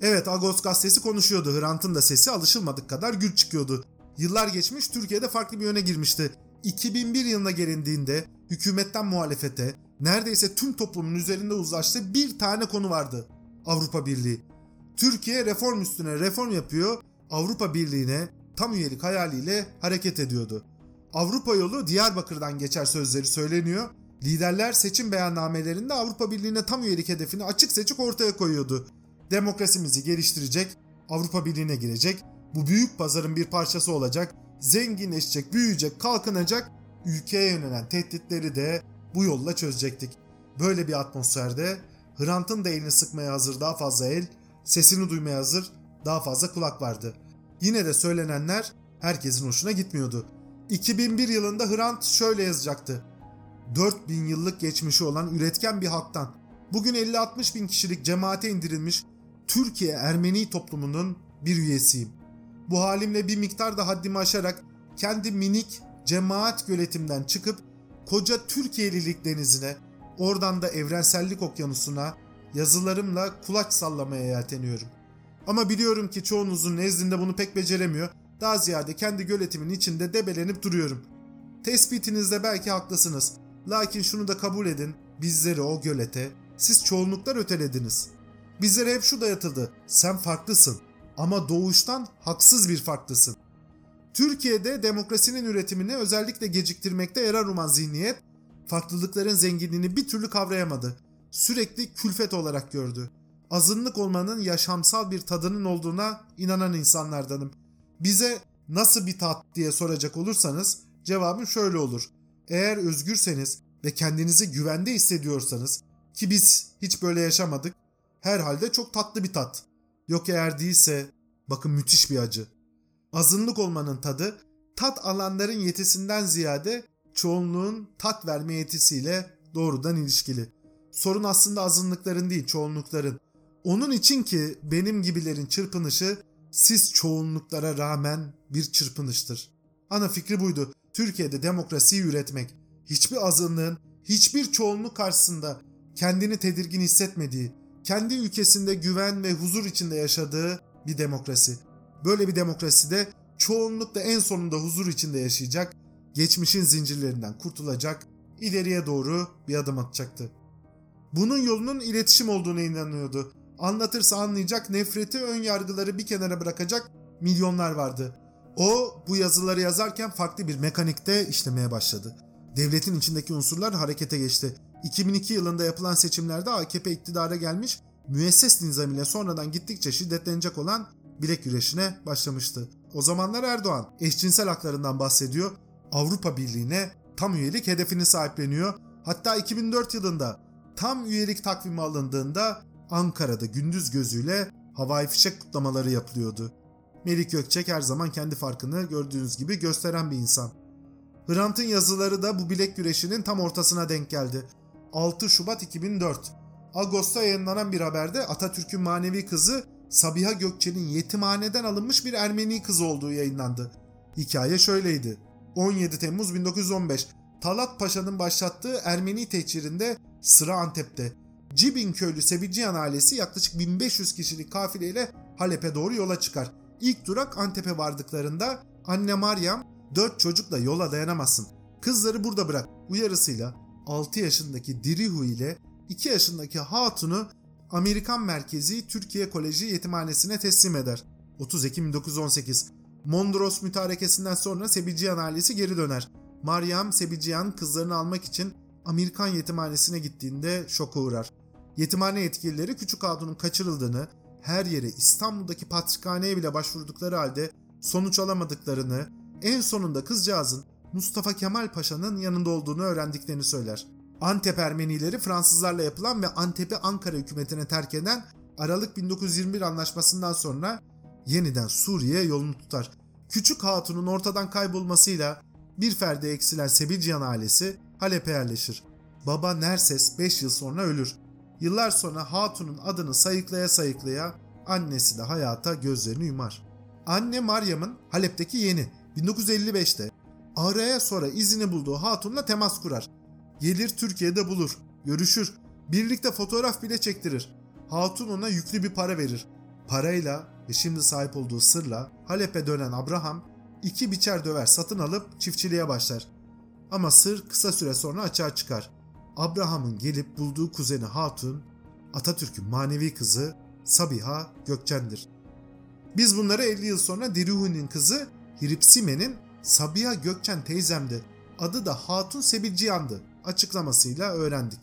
Evet Agos gazetesi konuşuyordu. Hrant'ın da sesi alışılmadık kadar gür çıkıyordu. Yıllar geçmiş Türkiye'de farklı bir yöne girmişti. 2001 yılına gelindiğinde hükümetten muhalefete neredeyse tüm toplumun üzerinde uzlaştığı bir tane konu vardı. Avrupa Birliği. Türkiye reform üstüne reform yapıyor, Avrupa Birliği'ne tam üyelik hayaliyle hareket ediyordu. Avrupa yolu Diyarbakır'dan geçer sözleri söyleniyor. Liderler seçim beyannamelerinde Avrupa Birliği'ne tam üyelik hedefini açık seçik ortaya koyuyordu. Demokrasimizi geliştirecek, Avrupa Birliği'ne girecek, bu büyük pazarın bir parçası olacak, zenginleşecek, büyüyecek, kalkınacak, ülkeye yönelen tehditleri de bu yolla çözecektik. Böyle bir atmosferde Hrant'ın da elini sıkmaya hazır daha fazla el, sesini duymaya hazır daha fazla kulak vardı. Yine de söylenenler herkesin hoşuna gitmiyordu. 2001 yılında Hrant şöyle yazacaktı. 4000 yıllık geçmişi olan üretken bir halktan bugün 50-60 bin kişilik cemaate indirilmiş Türkiye Ermeni toplumunun bir üyesiyim. Bu halimle bir miktar da haddimi aşarak kendi minik cemaat göletimden çıkıp koca Türkiye'lilik denizine, oradan da evrensellik okyanusuna yazılarımla kulaç sallamaya yelteniyorum. Ama biliyorum ki çoğunuzun nezdinde bunu pek beceremiyor. Daha ziyade kendi göletimin içinde debelenip duruyorum. Tespitinizde belki haklısınız. Lakin şunu da kabul edin. Bizleri o gölete siz çoğunluklar ötelediniz. Bizlere hep şu dayatıldı. Sen farklısın ama doğuştan haksız bir farklısın. Türkiye'de demokrasinin üretimini özellikle geciktirmekte yarar uman zihniyet, farklılıkların zenginliğini bir türlü kavrayamadı. Sürekli külfet olarak gördü. azınlık olmanın yaşamsal bir tadının olduğuna inanan insanlardanım. Bize nasıl bir tat diye soracak olursanız cevabım şöyle olur. Eğer özgürseniz ve kendinizi güvende hissediyorsanız ki biz hiç böyle yaşamadık herhalde çok tatlı bir tat. Yok eğer değilse bakın müthiş bir acı. Azınlık olmanın tadı tat alanların yetisinden ziyade çoğunluğun tat verme yetisiyle doğrudan ilişkili. Sorun aslında azınlıkların değil çoğunlukların. Onun için ki benim gibilerin çırpınışı siz çoğunluklara rağmen bir çırpınıştır. Ana fikri buydu. Türkiye'de demokrasiyi üretmek. Hiçbir azınlığın, hiçbir çoğunluk karşısında kendini tedirgin hissetmediği, kendi ülkesinde güven ve huzur içinde yaşadığı bir demokrasi. Böyle bir demokraside çoğunluk da en sonunda huzur içinde yaşayacak, geçmişin zincirlerinden kurtulacak, ileriye doğru bir adım atacaktı. Bunun yolunun iletişim olduğuna inanıyordu. Anlatırsa anlayacak, nefreti, ön yargıları bir kenara bırakacak milyonlar vardı. O bu yazıları yazarken farklı bir mekanikte işlemeye başladı. Devletin içindeki unsurlar harekete geçti. 2002 yılında yapılan seçimlerde AKP iktidara gelmiş, müesses nizam ile sonradan gittikçe şiddetlenecek olan bilek güreşine başlamıştı. O zamanlar Erdoğan eşcinsel haklarından bahsediyor, Avrupa Birliği'ne tam üyelik hedefini sahipleniyor. Hatta 2004 yılında tam üyelik takvimi alındığında Ankara'da gündüz gözüyle havai fişek kutlamaları yapılıyordu. Melik Gökçek her zaman kendi farkını gördüğünüz gibi gösteren bir insan. Hrant'ın yazıları da bu bilek güreşinin tam ortasına denk geldi. 6 Şubat 2004. Ağustos'ta yayınlanan bir haberde Atatürk'ün manevi kızı Sabiha Gökçen'in yetimhaneden alınmış bir Ermeni kızı olduğu yayınlandı. Hikaye şöyleydi. 17 Temmuz 1915 Talat Paşa'nın başlattığı Ermeni tehcirinde sıra Antep'te. Cibin köylü Sebiciyan ailesi yaklaşık 1500 kişilik kafileyle Halep'e doğru yola çıkar. İlk durak Antep'e vardıklarında anne Meryem 4 çocukla yola dayanamazsın. Kızları burada bırak uyarısıyla 6 yaşındaki Dirihu ile 2 yaşındaki Hatun'u Amerikan merkezi Türkiye Koleji yetimhanesine teslim eder. 30 Ekim 1918 Mondros mütarekesinden sonra Sebiciyan ailesi geri döner. Meryem Sebiciyan kızlarını almak için Amerikan yetimhanesine gittiğinde şoka uğrar. Yetimhane yetkilileri Küçük Hatun'un kaçırıldığını, her yere İstanbul'daki patrikhaneye bile başvurdukları halde sonuç alamadıklarını, en sonunda kızcağızın Mustafa Kemal Paşa'nın yanında olduğunu öğrendiklerini söyler. Antep Ermenileri Fransızlarla yapılan ve Antep'i Ankara hükümetine terk eden Aralık 1921 anlaşmasından sonra yeniden Suriye yolunu tutar. Küçük Hatun'un ortadan kaybolmasıyla bir ferde eksilen Sebilciyan ailesi Halep'e yerleşir. Baba Nerses 5 yıl sonra ölür. Yıllar sonra Hatun'un adını sayıklaya sayıklaya annesi de hayata gözlerini yumar. Anne Meryem'in Halep'teki yeni 1955'te araya sonra izini bulduğu Hatun'la temas kurar. Gelir Türkiye'de bulur, görüşür, birlikte fotoğraf bile çektirir. Hatun ona yüklü bir para verir. Parayla ve şimdi sahip olduğu sırla Halep'e dönen Abraham iki biçer döver satın alıp çiftçiliğe başlar. Ama sır kısa süre sonra açığa çıkar. Abraham'ın gelip bulduğu kuzeni Hatun, Atatürk'ün manevi kızı Sabiha Gökçen'dir. Biz bunları 50 yıl sonra Dirihu'nun kızı Hiripsime'nin Sabiha Gökçen teyzemdi. Adı da Hatun Sebilciyan'dı açıklamasıyla öğrendik.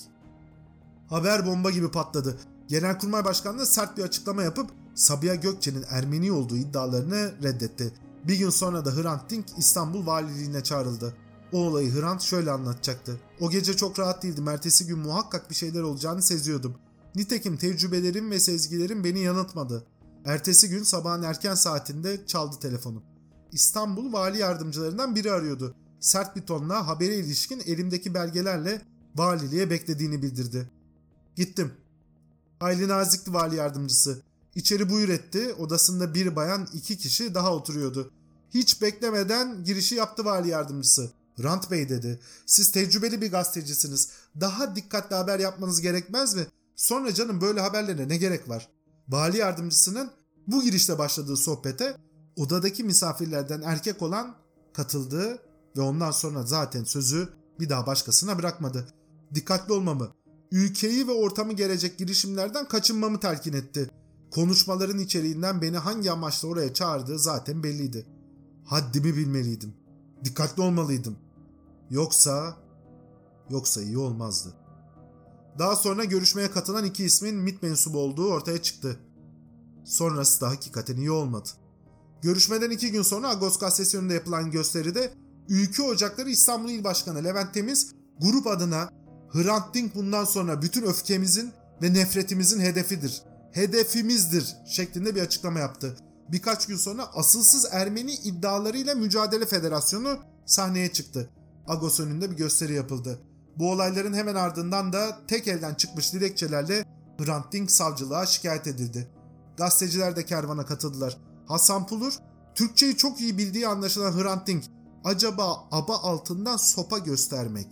Haber bomba gibi patladı. Genelkurmay Başkanlığı sert bir açıklama yapıp Sabiha Gökçen'in Ermeni olduğu iddialarını reddetti. Bir gün sonra da Hrant Dink İstanbul Valiliğine çağrıldı. O olayı Hrant şöyle anlatacaktı. O gece çok rahat değildim. Ertesi gün muhakkak bir şeyler olacağını seziyordum. Nitekim tecrübelerim ve sezgilerim beni yanıltmadı. Ertesi gün sabahın erken saatinde çaldı telefonum. İstanbul vali yardımcılarından biri arıyordu. Sert bir tonla habere ilişkin elimdeki belgelerle valiliğe beklediğini bildirdi. Gittim. Hayli nazikti vali yardımcısı. İçeri buyur etti. Odasında bir bayan iki kişi daha oturuyordu. Hiç beklemeden girişi yaptı vali yardımcısı. Rant Bey dedi. Siz tecrübeli bir gazetecisiniz. Daha dikkatli haber yapmanız gerekmez mi? Sonra canım böyle haberlere ne gerek var? Vali yardımcısının bu girişte başladığı sohbete odadaki misafirlerden erkek olan katıldı ve ondan sonra zaten sözü bir daha başkasına bırakmadı. Dikkatli olmamı, ülkeyi ve ortamı gelecek girişimlerden kaçınmamı telkin etti. Konuşmaların içeriğinden beni hangi amaçla oraya çağırdığı zaten belliydi. Haddimi bilmeliydim. Dikkatli olmalıydım. Yoksa, yoksa iyi olmazdı. Daha sonra görüşmeye katılan iki ismin MIT mensubu olduğu ortaya çıktı. Sonrası da hakikaten iyi olmadı. Görüşmeden iki gün sonra Agos gazetesi önünde yapılan gösteride Ülke Ocakları İstanbul İl Başkanı Levent Temiz grup adına Hrant Dink bundan sonra bütün öfkemizin ve nefretimizin hedefidir. Hedefimizdir şeklinde bir açıklama yaptı. Birkaç gün sonra asılsız Ermeni iddialarıyla Mücadele Federasyonu sahneye çıktı. Agos önünde bir gösteri yapıldı. Bu olayların hemen ardından da tek elden çıkmış dilekçelerle Hrant Dink savcılığa şikayet edildi. Gazeteciler de kervana katıldılar. Hasan Pulur, Türkçeyi çok iyi bildiği anlaşılan Hrant Dink, acaba aba altından sopa göstermek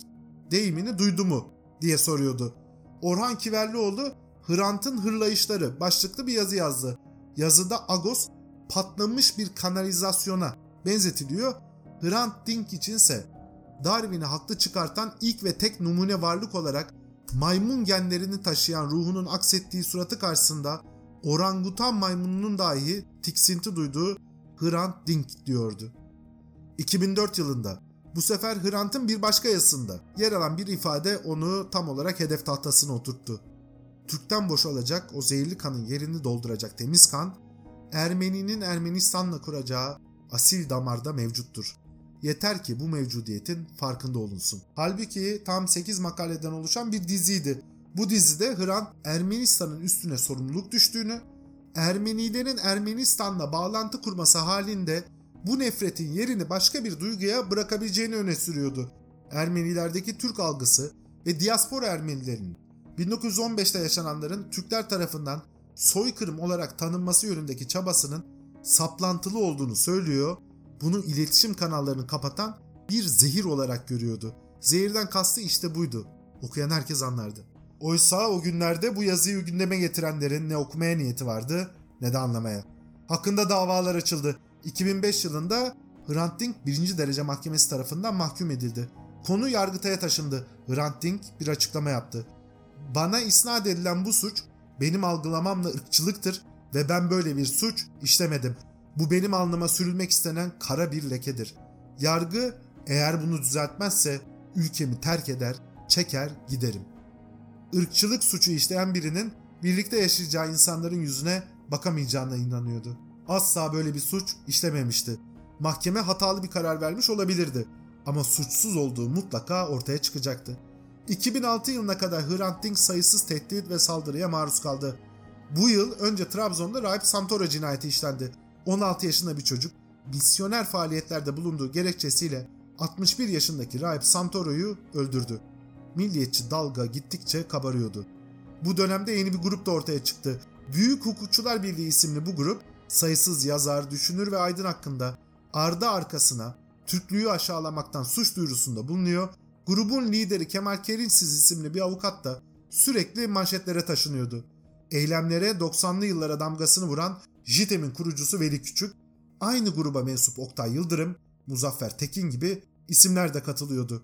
deyimini duydu mu diye soruyordu. Orhan Kiverlioğlu Hrant'ın hırlayışları başlıklı bir yazı yazdı. Yazıda Agos patlamış bir kanalizasyona benzetiliyor. Hrant Dink içinse Darwin'i haklı çıkartan ilk ve tek numune varlık olarak maymun genlerini taşıyan ruhunun aksettiği suratı karşısında orangutan maymununun dahi tiksinti duyduğu Hrant Dink diyordu. 2004 yılında bu sefer Hrant'ın bir başka yazısında yer alan bir ifade onu tam olarak hedef tahtasına oturttu. Türk'ten boşalacak o zehirli kanın yerini dolduracak temiz kan, Ermeni'nin Ermenistan'la kuracağı asil damarda mevcuttur. Yeter ki bu mevcudiyetin farkında olunsun. Halbuki tam 8 makaleden oluşan bir diziydi. Bu dizide Hrant Ermenistan'ın üstüne sorumluluk düştüğünü, Ermenilerin Ermenistan'la bağlantı kurması halinde bu nefretin yerini başka bir duyguya bırakabileceğini öne sürüyordu. Ermenilerdeki Türk algısı ve diaspora Ermenilerinin 1915'te yaşananların Türkler tarafından soykırım olarak tanınması yönündeki çabasının saplantılı olduğunu söylüyor, bunu iletişim kanallarını kapatan bir zehir olarak görüyordu. Zehirden kastı işte buydu. Okuyan herkes anlardı. Oysa o günlerde bu yazıyı gündeme getirenlerin ne okumaya niyeti vardı ne de anlamaya. Hakkında davalar açıldı. 2005 yılında Hrant Dink 1. derece mahkemesi tarafından mahkum edildi. Konu Yargıtay'a taşındı. Hrant Dink bir açıklama yaptı. Bana isnat edilen bu suç benim algılamamla ırkçılıktır ve ben böyle bir suç işlemedim. Bu benim alnıma sürülmek istenen kara bir lekedir. Yargı eğer bunu düzeltmezse ülkemi terk eder, çeker giderim. Irkçılık suçu işleyen birinin birlikte yaşayacağı insanların yüzüne bakamayacağına inanıyordu. Asla böyle bir suç işlememişti. Mahkeme hatalı bir karar vermiş olabilirdi ama suçsuz olduğu mutlaka ortaya çıkacaktı. 2006 yılına kadar Hrant Dink sayısız tehdit ve saldırıya maruz kaldı. Bu yıl önce Trabzon'da Rahip Santoro cinayeti işlendi. 16 yaşında bir çocuk misyoner faaliyetlerde bulunduğu gerekçesiyle 61 yaşındaki Rahip Santoro'yu öldürdü. Milliyetçi dalga gittikçe kabarıyordu. Bu dönemde yeni bir grup da ortaya çıktı. Büyük Hukukçular Birliği isimli bu grup sayısız yazar, düşünür ve aydın hakkında ardı arkasına Türklüğü aşağılamaktan suç duyurusunda bulunuyor. Grubun lideri Kemal Kerinsiz isimli bir avukat da sürekli manşetlere taşınıyordu. Eylemlere 90'lı yıllara damgasını vuran JITEM'in kurucusu Veli Küçük, aynı gruba mensup Oktay Yıldırım, Muzaffer Tekin gibi isimler de katılıyordu.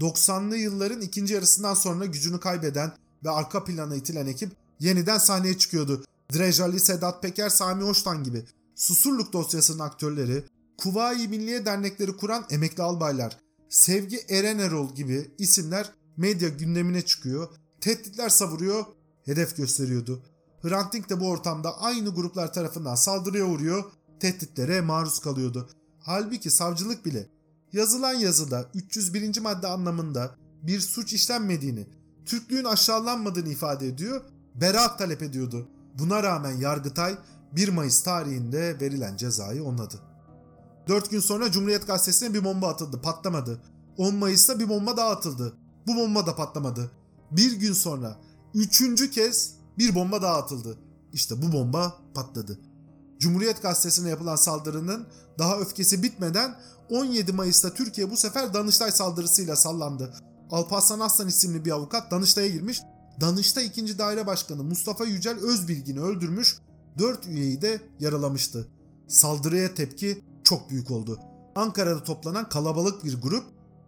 90'lı yılların ikinci yarısından sonra gücünü kaybeden ve arka plana itilen ekip yeniden sahneye çıkıyordu. Drejali, Sedat Peker, Sami Hoştan gibi Susurluk dosyasının aktörleri, Kuvayi Milliye Dernekleri kuran emekli albaylar, Sevgi Eren Erol gibi isimler medya gündemine çıkıyor, tehditler savuruyor, hedef gösteriyordu. Hrant Dink de bu ortamda aynı gruplar tarafından saldırıya uğruyor, tehditlere maruz kalıyordu. Halbuki savcılık bile yazılan yazıda 301. madde anlamında bir suç işlenmediğini, Türklüğün aşağılanmadığını ifade ediyor, beraat talep ediyordu. Buna rağmen Yargıtay 1 Mayıs tarihinde verilen cezayı onladı. 4 gün sonra Cumhuriyet Gazetesi'ne bir bomba atıldı, patlamadı. 10 Mayıs'ta bir bomba daha atıldı. Bu bomba da patlamadı. Bir gün sonra üçüncü kez bir bomba daha atıldı. İşte bu bomba patladı. Cumhuriyet Gazetesi'ne yapılan saldırının daha öfkesi bitmeden 17 Mayıs'ta Türkiye bu sefer Danıştay saldırısıyla sallandı. Alparslan Aslan isimli bir avukat Danıştay'a girmiş. Danıştay 2. Daire Başkanı Mustafa Yücel Özbilgin'i öldürmüş, 4 üyeyi de yaralamıştı. Saldırıya tepki çok büyük oldu. Ankara'da toplanan kalabalık bir grup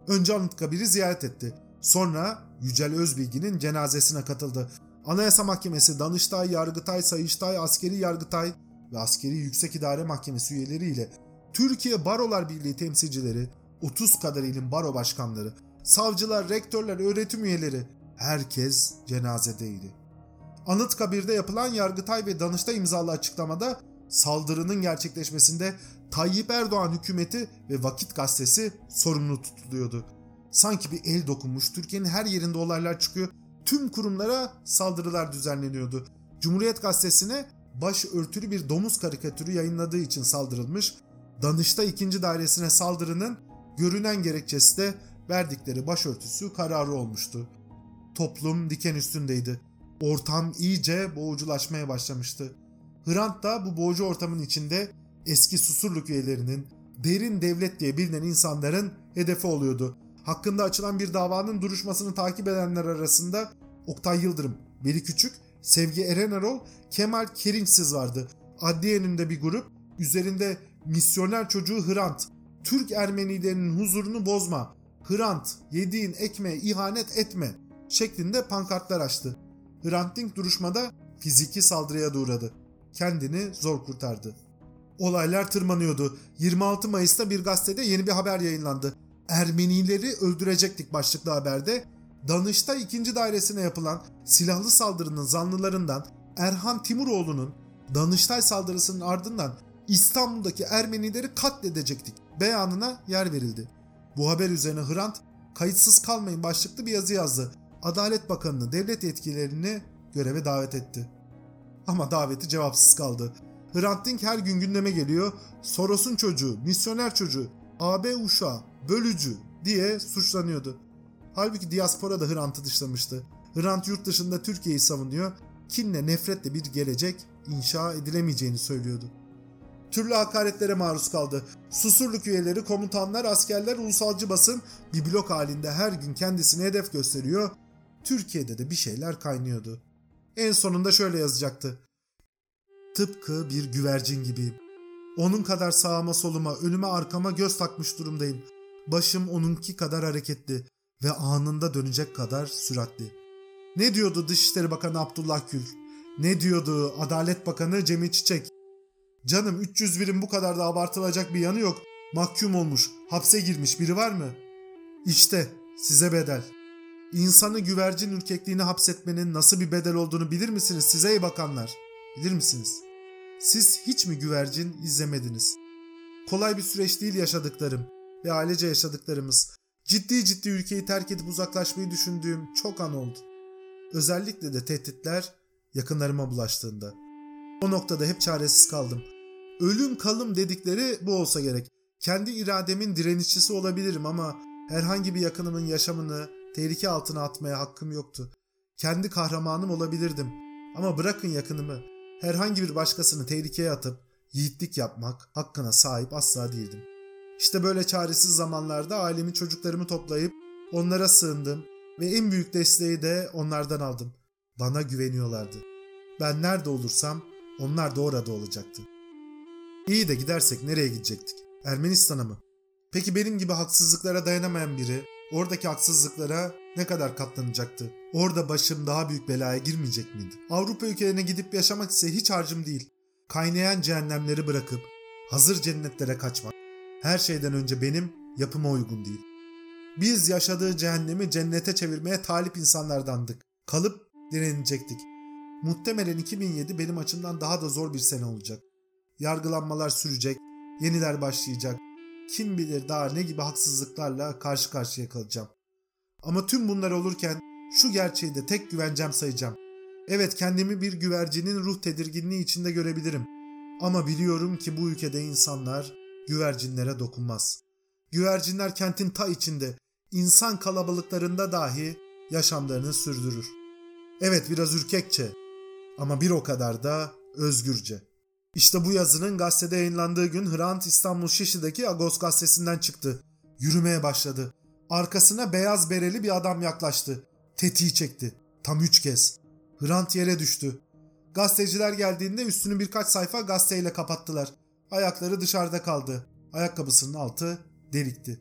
önce Anıtkabir'i ziyaret etti. Sonra Yücel Özbilgin'in cenazesine katıldı. Anayasa Mahkemesi, Danıştay, Yargıtay, Sayıştay, Askeri Yargıtay ve Askeri Yüksek İdare Mahkemesi üyeleriyle Türkiye Barolar Birliği temsilcileri, 30 kadar ilin baro başkanları, savcılar, rektörler, öğretim üyeleri herkes cenazedeydi. Anıtkabir'de yapılan Yargıtay ve Danıştay imzalı açıklamada saldırının gerçekleşmesinde Tayyip Erdoğan hükümeti ve Vakit Gazetesi sorumlu tutuluyordu. Sanki bir el dokunmuş, Türkiye'nin her yerinde olaylar çıkıyor, tüm kurumlara saldırılar düzenleniyordu. Cumhuriyet Gazetesi'ne baş örtülü bir domuz karikatürü yayınladığı için saldırılmış, Danıştay 2. Dairesi'ne saldırının görünen gerekçesi de verdikleri başörtüsü kararı olmuştu. Toplum diken üstündeydi. Ortam iyice boğuculaşmaya başlamıştı. Hrant da bu boğucu ortamın içinde eski Susurluk üyelerinin, derin devlet diye bilinen insanların hedefi oluyordu. Hakkında açılan bir davanın duruşmasını takip edenler arasında Oktay Yıldırım, Veli Küçük, Sevgi Erenerol, Kemal Kerinçsiz vardı. Adliyenin bir grup, üzerinde misyoner çocuğu Hrant, Türk Ermenilerinin huzurunu bozma, Hrant, yediğin ekmeğe ihanet etme şeklinde pankartlar açtı. Hrant Dink duruşmada fiziki saldırıya da uğradı. Kendini zor kurtardı. Olaylar tırmanıyordu. 26 Mayıs'ta bir gazetede yeni bir haber yayınlandı. Ermenileri öldürecektik başlıklı haberde. Danıştay 2. dairesine yapılan silahlı saldırının zanlılarından Erhan Timuroğlu'nun Danıştay saldırısının ardından İstanbul'daki Ermenileri katledecektik beyanına yer verildi. Bu haber üzerine Hrant kayıtsız kalmayın başlıklı bir yazı yazdı. Adalet Bakanı'nı devlet yetkilerini göreve davet etti. Ama daveti cevapsız kaldı. Hrant Dink her gün gündeme geliyor. Soros'un çocuğu, misyoner çocuğu, AB uşağı, bölücü diye suçlanıyordu. Halbuki diaspora da Hrant'ı dışlamıştı. Hrant yurt dışında Türkiye'yi savunuyor, kinle nefretle bir gelecek inşa edilemeyeceğini söylüyordu. Türlü hakaretlere maruz kaldı. Susurluk üyeleri, komutanlar, askerler, ulusalcı basın bir blok halinde her gün kendisine hedef gösteriyor. Türkiye'de de bir şeyler kaynıyordu. En sonunda şöyle yazacaktı. Tıpkı bir güvercin gibiyim. Onun kadar sağıma soluma, önüme arkama göz takmış durumdayım. Başım onunki kadar hareketli ve anında dönecek kadar süratli. Ne diyordu Dışişleri Bakanı Abdullah Gül? Ne diyordu Adalet Bakanı Cemil Çiçek? Canım 300 birim bu kadar da abartılacak bir yanı yok. Mahkum olmuş, hapse girmiş biri var mı? İşte size bedel. İnsanı güvercin ürkekliğine hapsetmenin nasıl bir bedel olduğunu bilir misiniz size ey bakanlar? Bilir misiniz? Siz hiç mi güvercin izlemediniz? Kolay bir süreç değil yaşadıklarım ve ailece yaşadıklarımız. Ciddi ciddi ülkeyi terk edip uzaklaşmayı düşündüğüm çok an oldu. Özellikle de tehditler yakınlarıma bulaştığında. O noktada hep çaresiz kaldım. Ölüm kalım dedikleri bu olsa gerek. Kendi irademin direnişçisi olabilirim ama herhangi bir yakınımın yaşamını tehlike altına atmaya hakkım yoktu. Kendi kahramanım olabilirdim. Ama bırakın yakınımı, herhangi bir başkasını tehlikeye atıp yiğitlik yapmak hakkına sahip asla değildim. İşte böyle çaresiz zamanlarda ailemi çocuklarımı toplayıp onlara sığındım ve en büyük desteği de onlardan aldım. Bana güveniyorlardı. Ben nerede olursam onlar da orada olacaktı. İyi de gidersek nereye gidecektik? Ermenistan'a mı? Peki benim gibi haksızlıklara dayanamayan biri oradaki haksızlıklara ne kadar katlanacaktı? Orada başım daha büyük belaya girmeyecek miydi? Avrupa ülkelerine gidip yaşamak ise hiç harcım değil. Kaynayan cehennemleri bırakıp hazır cennetlere kaçmak her şeyden önce benim yapıma uygun değil. Biz yaşadığı cehennemi cennete çevirmeye talip insanlardandık. Kalıp direnecektik. Muhtemelen 2007 benim açımdan daha da zor bir sene olacak. Yargılanmalar sürecek, yeniler başlayacak. Kim bilir daha ne gibi haksızlıklarla karşı karşıya kalacağım. Ama tüm bunlar olurken şu gerçeği de tek güvencem sayacağım. Evet kendimi bir güvercinin ruh tedirginliği içinde görebilirim. Ama biliyorum ki bu ülkede insanlar güvercinlere dokunmaz. Güvercinler kentin ta içinde, insan kalabalıklarında dahi yaşamlarını sürdürür. Evet biraz ürkekçe ama bir o kadar da özgürce. İşte bu yazının gazetede yayınlandığı gün Hrant İstanbul Şişli'deki Agos gazetesinden çıktı. Yürümeye başladı. Arkasına beyaz bereli bir adam yaklaştı. Tetiği çekti. Tam üç kez. Hrant yere düştü. Gazeteciler geldiğinde üstünü birkaç sayfa gazeteyle kapattılar. Ayakları dışarıda kaldı. Ayakkabısının altı delikti.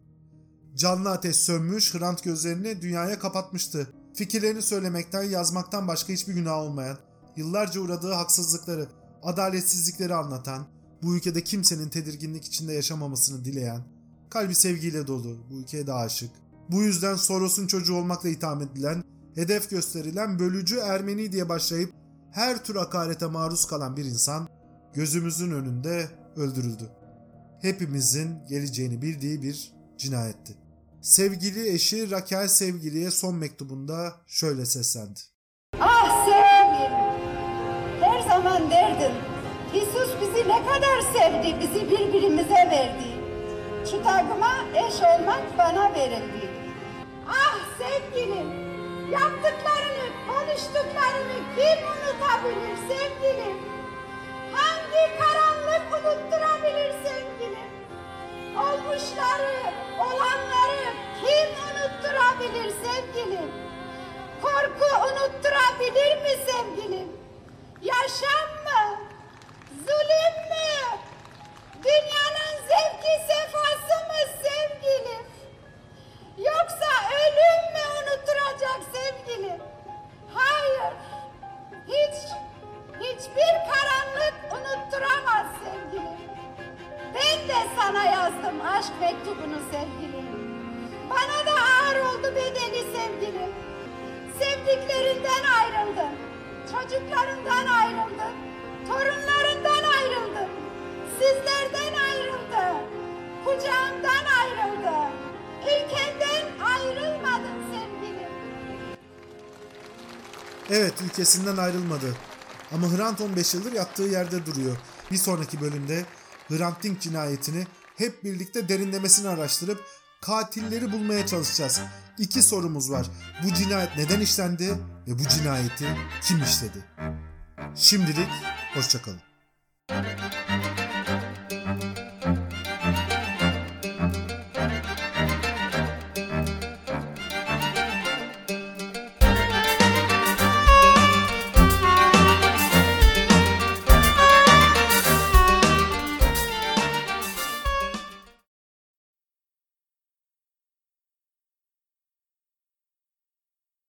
Canlı ateş sönmüş, Hrant gözlerini dünyaya kapatmıştı. Fikirlerini söylemekten, yazmaktan başka hiçbir günah olmayan, yıllarca uğradığı haksızlıkları, adaletsizlikleri anlatan, bu ülkede kimsenin tedirginlik içinde yaşamamasını dileyen, kalbi sevgiyle dolu, bu ülkeye de aşık. Bu yüzden Soros'un çocuğu olmakla itham edilen, hedef gösterilen bölücü Ermeni diye başlayıp her tür hakarete maruz kalan bir insan gözümüzün önünde öldürüldü. Hepimizin geleceğini bildiği bir cinayetti. Sevgili eşi Rakel sevgiliye son mektubunda şöyle seslendi. Ah sevgim, her zaman derdin. İsus bizi ne kadar sevdi, bizi birbirimize verdi. Şu takıma eş olmak bana verildi. Ah sevgilim, yaptıklarını, konuştuklarını kim unutabilir sevgilim? Hangi karanlık unutturabilir sevgilim? Olmuşları, olanları kim unutturabilir sevgilim? Korku unutturabilir mi sevgilim? Yaşam mı? Zulüm mü? Dünyanın zevki sefası mı sevgilim? Mektubunu sevgilim. Bana da ağır oldu bedeni sevgilim. Sevdiklerinden ayrıldın. Çocuklarından ayrıldın. Torunlarından ayrıldın. Sizlerden ayrıldı. Kucağımdan ayrıldı. Ülkenden ayrılmadın sevgilim. Evet ülkesinden ayrılmadı. Ama Hrant 15 yıldır yattığı yerde duruyor. Bir sonraki bölümde Hrant Dink cinayetini hep birlikte derinlemesine araştırıp katilleri bulmaya çalışacağız. İki sorumuz var. Bu cinayet neden işlendi ve bu cinayeti kim işledi? Şimdilik hoşçakalın.